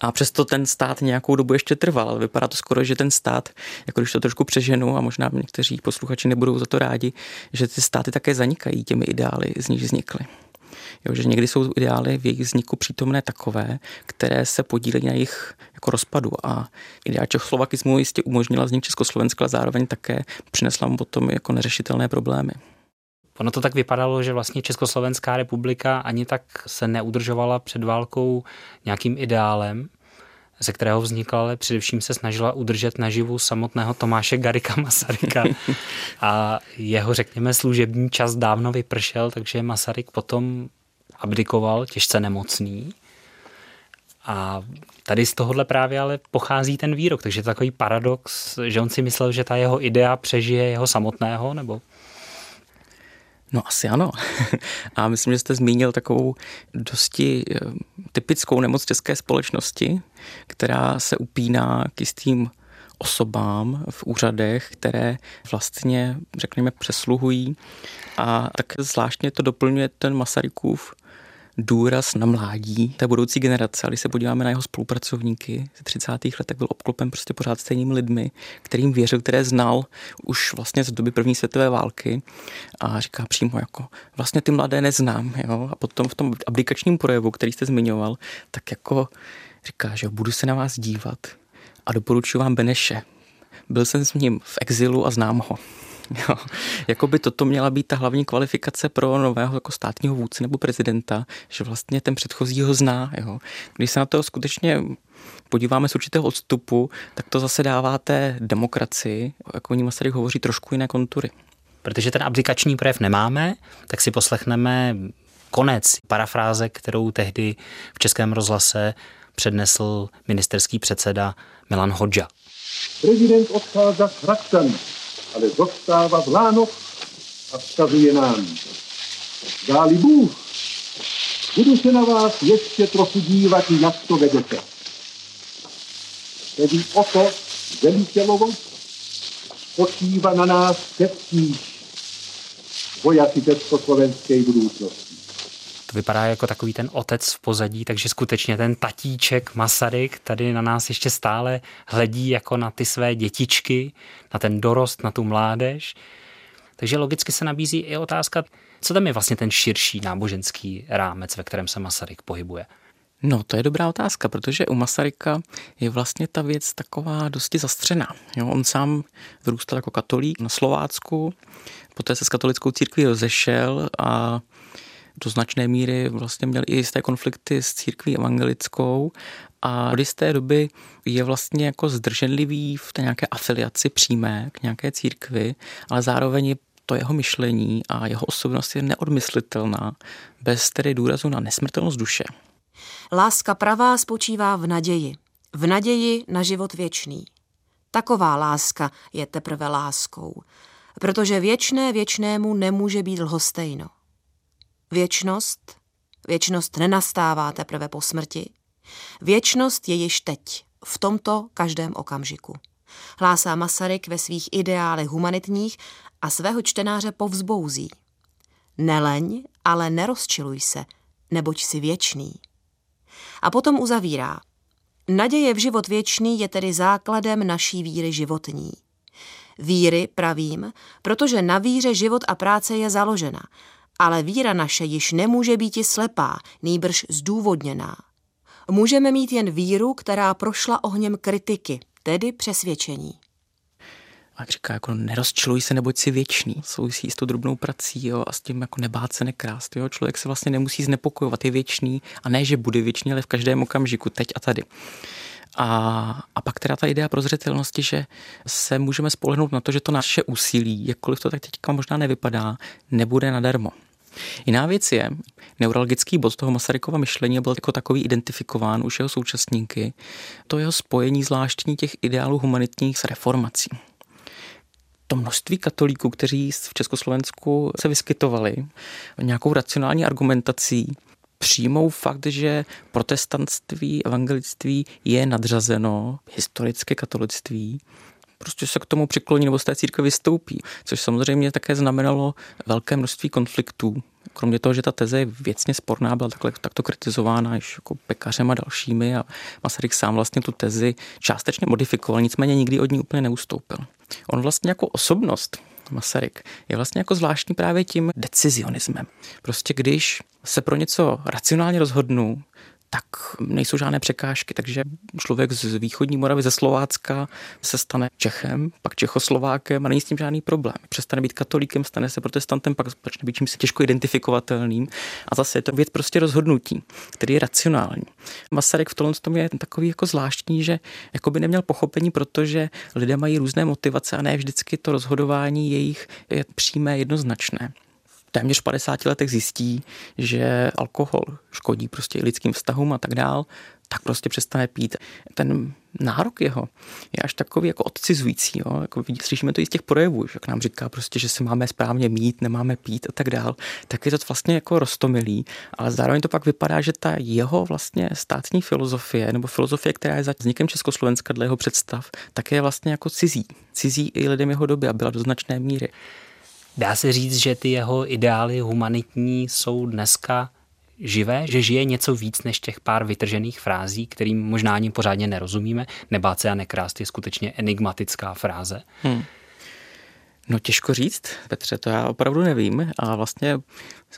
A přesto ten stát nějakou dobu ještě trval, ale vypadá to skoro, že ten stát, jako když to trošku přeženu a možná někteří posluchači nebudou za to rádi, že ty státy také zanikají těmi ideály, z nich vznikly. Jo, že někdy jsou ideály v jejich vzniku přítomné takové, které se podílejí na jejich jako rozpadu a idea čechoslovakismu jistě umožnila vznik Československa, zároveň také přinesla mu potom jako neřešitelné problémy. Ono to tak vypadalo, že vlastně Československá republika ani tak se neudržovala před válkou nějakým ideálem, ze kterého vznikla, ale především se snažila udržet naživu samotného Tomáše Garika Masaryka. A jeho, řekněme, služební čas dávno vypršel, takže Masaryk potom abdikoval, těžce nemocný. A tady z tohohle právě ale pochází ten výrok, takže je to takový paradox, že on si myslel, že ta jeho idea přežije jeho samotného, nebo No asi ano. A myslím, že jste zmínil takovou dosti eh, typickou nemoc české společnosti, která se upíná k jistým osobám v úřadech, které vlastně, řekněme, přesluhují. A tak zvláštně to doplňuje ten Masarykův důraz na mládí té budoucí generace. A když se podíváme na jeho spolupracovníky ze 30. let, tak byl obklopen prostě pořád stejnými lidmi, kterým věřil, které znal už vlastně z doby první světové války a říká přímo jako vlastně ty mladé neznám. Jo? A potom v tom aplikačním projevu, který jste zmiňoval, tak jako říká, že budu se na vás dívat a doporučuji vám Beneše. Byl jsem s ním v exilu a znám ho. Jo, jako by toto měla být ta hlavní kvalifikace pro nového jako státního vůdce nebo prezidenta, že vlastně ten předchozí ho zná. Jo. Když se na to skutečně podíváme z určitého odstupu, tak to zase dává té demokracii, jako o ní Masaryk hovoří, trošku jiné kontury. Protože ten abdikační projev nemáme, tak si poslechneme konec parafráze, kterou tehdy v Českém rozhlase přednesl ministerský předseda Milan Hodža. Prezident odchází s ale zůstává v Lánoch a vzkazuje nám. Dáli Bůh, budu se na vás ještě trochu dívat, jak to vedete. Tedy o to velitelovo spočívá na nás všetkých vojaci československé budoucnosti. Vypadá jako takový ten otec v pozadí, takže skutečně ten tatíček Masaryk tady na nás ještě stále hledí jako na ty své dětičky, na ten dorost, na tu mládež. Takže logicky se nabízí i otázka, co tam je vlastně ten širší náboženský rámec, ve kterém se Masaryk pohybuje. No, to je dobrá otázka, protože u Masaryka je vlastně ta věc taková dosti zastřená. Jo, on sám vyrůstal jako katolík na Slovácku, poté se s katolickou církví rozešel a do značné míry vlastně měl i jisté konflikty s církví evangelickou a od jisté doby je vlastně jako zdrženlivý v té nějaké afiliaci přímé k nějaké církvi, ale zároveň je to jeho myšlení a jeho osobnost je neodmyslitelná bez tedy důrazu na nesmrtelnost duše. Láska pravá spočívá v naději. V naději na život věčný. Taková láska je teprve láskou, protože věčné věčnému nemůže být lhostejno. Věčnost, věčnost nenastává teprve po smrti. Věčnost je již teď, v tomto každém okamžiku. Hlásá Masaryk ve svých ideálech humanitních a svého čtenáře povzbouzí. Neleň, ale nerozčiluj se, neboť si věčný. A potom uzavírá. Naděje v život věčný je tedy základem naší víry životní. Víry, pravím, protože na víře život a práce je založena, ale víra naše již nemůže být i slepá, nýbrž zdůvodněná. Můžeme mít jen víru, která prošla ohněm kritiky, tedy přesvědčení. Jak říká, jako nerozčiluj se, neboť si věčný. Souvisí s tou drobnou prací jo, a s tím jako nebát se nekrást. Jo. Člověk se vlastně nemusí znepokojovat, je věčný a ne, že bude věčný, ale v každém okamžiku, teď a tady. A, a pak teda ta idea prozřetelnosti, že se můžeme spolehnout na to, že to naše úsilí, jakkoliv to tak teďka možná nevypadá, nebude nadarmo. Jiná věc je, neurologický bod toho Masarykova myšlení byl jako takový identifikován už jeho současníky, to jeho spojení zvláštní těch ideálů humanitních s reformací to množství katolíků, kteří v Československu se vyskytovali nějakou racionální argumentací, přijmou fakt, že protestantství, evangelictví je nadřazeno historické katolictví, prostě se k tomu přikloní nebo z té církve vystoupí, což samozřejmě také znamenalo velké množství konfliktů. Kromě toho, že ta teze je věcně sporná, byla takhle, takto kritizována již jako pekařem a dalšími a Masaryk sám vlastně tu tezi částečně modifikoval, nicméně nikdy od ní úplně neustoupil. On vlastně jako osobnost, Masaryk, je vlastně jako zvláštní právě tím decizionismem. Prostě když se pro něco racionálně rozhodnu, tak nejsou žádné překážky, takže člověk z východní Moravy, ze Slovácka se stane Čechem, pak Čechoslovákem a není s tím žádný problém. Přestane být katolíkem, stane se protestantem, pak začne být čímsi těžko identifikovatelným a zase je to věc prostě rozhodnutí, který je racionální. Masaryk v tomhle tom je takový jako zvláštní, že jako by neměl pochopení, protože lidé mají různé motivace a ne vždycky to rozhodování jejich je přímé, jednoznačné téměř 50 letech zjistí, že alkohol škodí prostě lidským vztahům a tak dál, tak prostě přestane pít. Ten nárok jeho je až takový jako odcizující. Jo? Jako slyšíme to i z těch projevů, že nám říká prostě, že se máme správně mít, nemáme pít a tak dál. Tak je to vlastně jako roztomilý, ale zároveň to pak vypadá, že ta jeho vlastně státní filozofie, nebo filozofie, která je za vznikem Československa dle jeho představ, tak je vlastně jako cizí. Cizí i lidem jeho doby a byla do značné míry. Dá se říct, že ty jeho ideály humanitní jsou dneska živé, že žije něco víc než těch pár vytržených frází, kterým možná ani pořádně nerozumíme. Nebát se a nekrást je skutečně enigmatická fráze. Hmm. No těžko říct, Petře, to já opravdu nevím a vlastně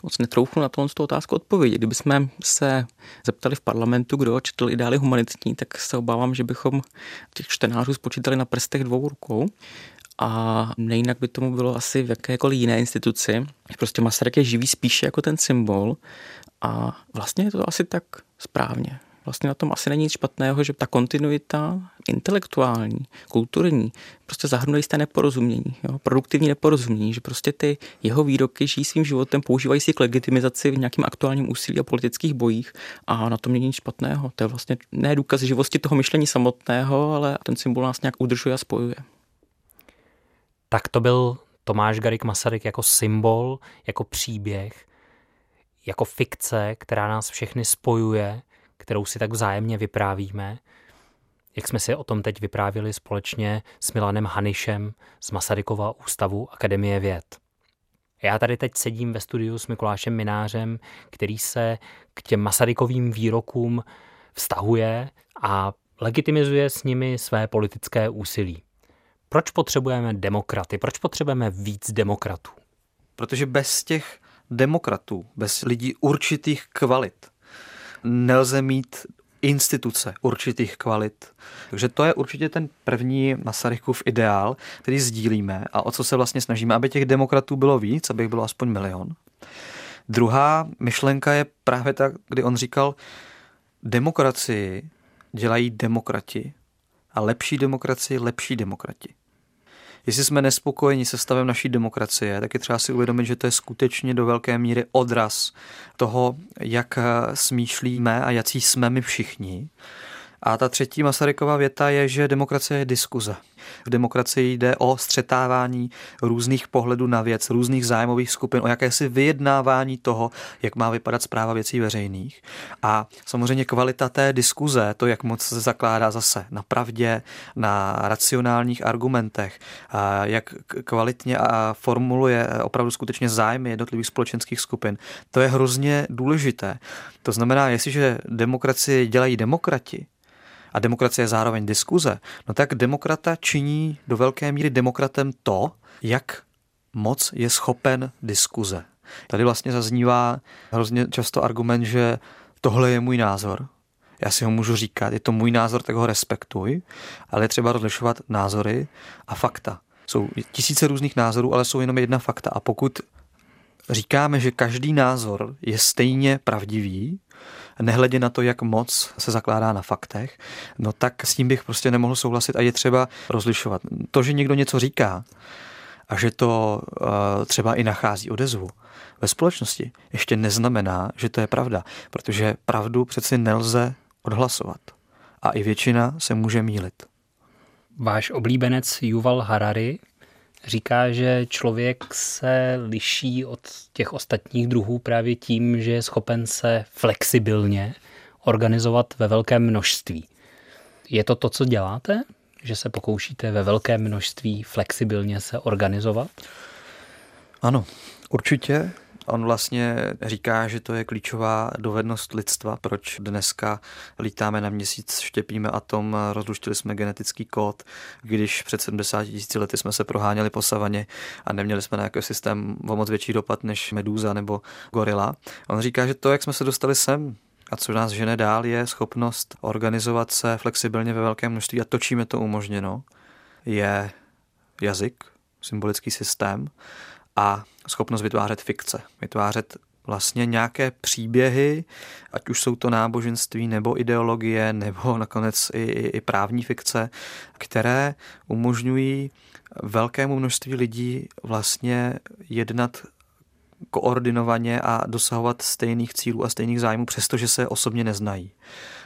moc netroufnu na tu otázku odpovědět. Kdybychom se zeptali v parlamentu, kdo četl ideály humanitní, tak se obávám, že bychom těch čtenářů spočítali na prstech dvou rukou a nejinak by tomu bylo asi v jakékoliv jiné instituci. Prostě Masaryk je živý spíše jako ten symbol a vlastně je to asi tak správně. Vlastně na tom asi není nic špatného, že ta kontinuita intelektuální, kulturní, prostě zahrnuje jisté neporozumění, jo? produktivní neporozumění, že prostě ty jeho výroky žijí svým životem, používají si k legitimizaci v nějakým aktuálním úsilí a politických bojích a na tom není nic špatného. To je vlastně ne důkaz živosti toho myšlení samotného, ale ten symbol nás nějak udržuje a spojuje tak to byl Tomáš Garik Masaryk jako symbol, jako příběh, jako fikce, která nás všechny spojuje, kterou si tak vzájemně vyprávíme, jak jsme si o tom teď vyprávili společně s Milanem Hanišem z Masarykova ústavu Akademie věd. Já tady teď sedím ve studiu s Mikulášem Minářem, který se k těm Masarykovým výrokům vztahuje a legitimizuje s nimi své politické úsilí. Proč potřebujeme demokraty? Proč potřebujeme víc demokratů? Protože bez těch demokratů, bez lidí určitých kvalit, nelze mít instituce určitých kvalit. Takže to je určitě ten první Masarykův ideál, který sdílíme a o co se vlastně snažíme, aby těch demokratů bylo víc, aby bylo aspoň milion. Druhá myšlenka je právě ta, kdy on říkal, demokracii dělají demokrati a lepší demokracii lepší demokrati. Jestli jsme nespokojeni se stavem naší demokracie, tak je třeba si uvědomit, že to je skutečně do velké míry odraz toho, jak smýšlíme a jaký jsme my všichni. A ta třetí Masarykova věta je, že demokracie je diskuze. V demokracii jde o střetávání různých pohledů na věc, různých zájmových skupin, o jakési vyjednávání toho, jak má vypadat zpráva věcí veřejných. A samozřejmě kvalita té diskuze, to, jak moc se zakládá zase na pravdě, na racionálních argumentech, jak kvalitně formuluje opravdu skutečně zájmy jednotlivých společenských skupin, to je hrozně důležité. To znamená, jestliže demokracie dělají demokrati, a demokracie je zároveň diskuze, no tak demokrata činí do velké míry demokratem to, jak moc je schopen diskuze. Tady vlastně zaznívá hrozně často argument, že tohle je můj názor, já si ho můžu říkat, je to můj názor, tak ho respektuj, ale je třeba rozlišovat názory a fakta. Jsou tisíce různých názorů, ale jsou jenom jedna fakta. A pokud říkáme, že každý názor je stejně pravdivý, nehledě na to, jak moc se zakládá na faktech, no tak s tím bych prostě nemohl souhlasit a je třeba rozlišovat. To, že někdo něco říká a že to uh, třeba i nachází odezvu ve společnosti, ještě neznamená, že to je pravda, protože pravdu přeci nelze odhlasovat. A i většina se může mílit. Váš oblíbenec Yuval Harari říká, že člověk se liší od těch ostatních druhů právě tím, že je schopen se flexibilně organizovat ve velkém množství. Je to to, co děláte? Že se pokoušíte ve velkém množství flexibilně se organizovat? Ano, určitě. On vlastně říká, že to je klíčová dovednost lidstva, proč dneska lítáme na měsíc, štěpíme atom, rozluštili jsme genetický kód, když před 70 tisíci lety jsme se proháněli po savaně a neměli jsme na systém o moc větší dopad než medúza nebo gorila. On říká, že to, jak jsme se dostali sem, a co nás žene dál, je schopnost organizovat se flexibilně ve velkém množství a točíme to umožněno, je jazyk, symbolický systém a schopnost vytvářet fikce, vytvářet vlastně nějaké příběhy, ať už jsou to náboženství nebo ideologie, nebo nakonec i, i právní fikce, které umožňují velkému množství lidí vlastně jednat koordinovaně a dosahovat stejných cílů a stejných zájmů, přestože se osobně neznají.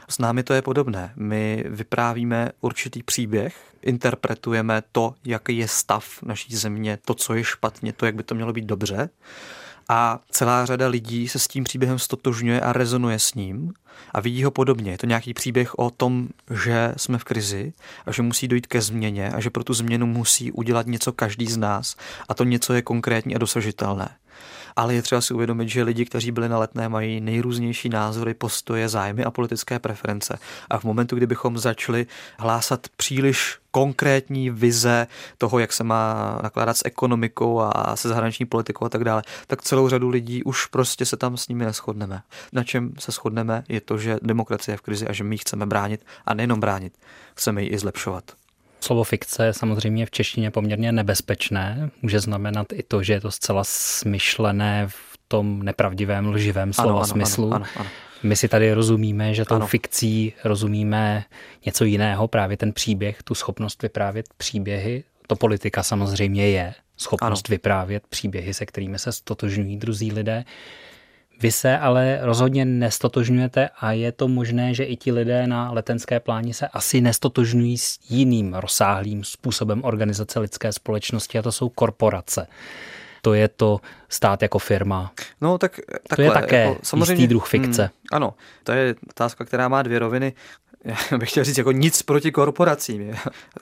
S námi to je podobné. My vyprávíme určitý příběh, interpretujeme to, jaký je stav naší země, to, co je špatně, to, jak by to mělo být dobře. A celá řada lidí se s tím příběhem stotožňuje a rezonuje s ním a vidí ho podobně. Je to nějaký příběh o tom, že jsme v krizi a že musí dojít ke změně a že pro tu změnu musí udělat něco každý z nás a to něco je konkrétní a dosažitelné ale je třeba si uvědomit, že lidi, kteří byli na letné, mají nejrůznější názory, postoje, zájmy a politické preference. A v momentu, kdybychom začali hlásat příliš konkrétní vize toho, jak se má nakládat s ekonomikou a se zahraniční politikou a tak dále, tak celou řadu lidí už prostě se tam s nimi neschodneme. Na čem se shodneme, je to, že demokracie je v krizi a že my ji chceme bránit a nejenom bránit, chceme ji i zlepšovat. Slovo fikce je samozřejmě v češtině poměrně nebezpečné. Může znamenat i to, že je to zcela smyšlené v tom nepravdivém, lživém slova ano, smyslu. Ano, ano, ano. My si tady rozumíme, že tou ano. fikcí rozumíme něco jiného, právě ten příběh, tu schopnost vyprávět příběhy. To politika samozřejmě je, schopnost ano. vyprávět příběhy, se kterými se stotožňují druzí lidé. Vy se ale rozhodně nestotožňujete a je to možné, že i ti lidé na letenské pláni se asi nestotožňují s jiným rozsáhlým způsobem organizace lidské společnosti a to jsou korporace to je to stát jako firma. No tak takhle, to je také jako, samozřejmě, jistý druh fikce. Hmm, ano, to je otázka, která má dvě roviny já bych chtěl říct, jako nic proti korporacím.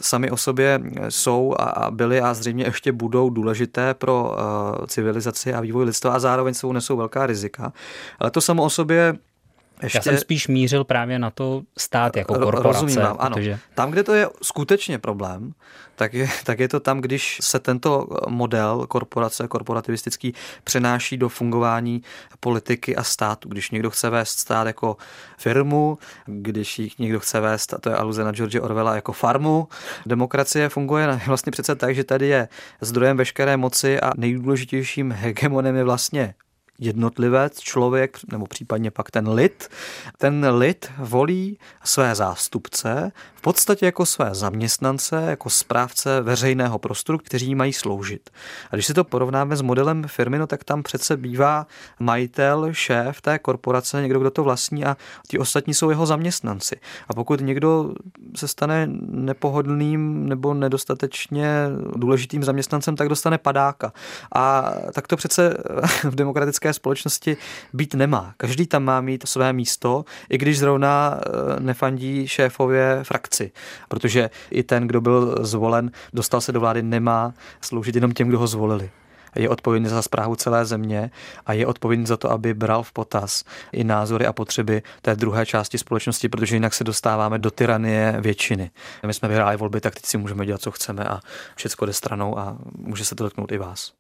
Sami o sobě jsou a byly a zřejmě ještě budou důležité pro uh, civilizaci a vývoj lidstva a zároveň sebou nesou velká rizika. Ale to samo o sobě ještě... Já jsem spíš mířil právě na to stát jako korporace. Rozumím vám, ano. Protože... Tam, kde to je skutečně problém, tak je, tak je to tam, když se tento model korporace, korporativistický, přenáší do fungování politiky a státu. Když někdo chce vést stát jako firmu, když jich někdo chce vést, a to je aluze na George Orwella, jako farmu, demokracie funguje vlastně přece tak, že tady je zdrojem veškeré moci a nejdůležitějším hegemonem je vlastně jednotlivec, člověk, nebo případně pak ten lid. Ten lid volí své zástupce v podstatě jako své zaměstnance, jako správce veřejného prostoru, kteří mají sloužit. A když si to porovnáme s modelem firmy, no tak tam přece bývá majitel, šéf té korporace, někdo, kdo to vlastní a ti ostatní jsou jeho zaměstnanci. A pokud někdo se stane nepohodlným nebo nedostatečně důležitým zaměstnancem, tak dostane padáka. A tak to přece v demokratické společnosti být nemá. Každý tam má mít své místo, i když zrovna eh, nefandí šéfově frakci. Protože i ten, kdo byl zvolen, dostal se do vlády, nemá sloužit jenom těm, kdo ho zvolili je odpovědný za zprávu celé země a je odpovědný za to, aby bral v potaz i názory a potřeby té druhé části společnosti, protože jinak se dostáváme do tyranie většiny. My jsme vyhráli volby, tak teď si můžeme dělat, co chceme a všechno jde stranou a může se to dotknout i vás.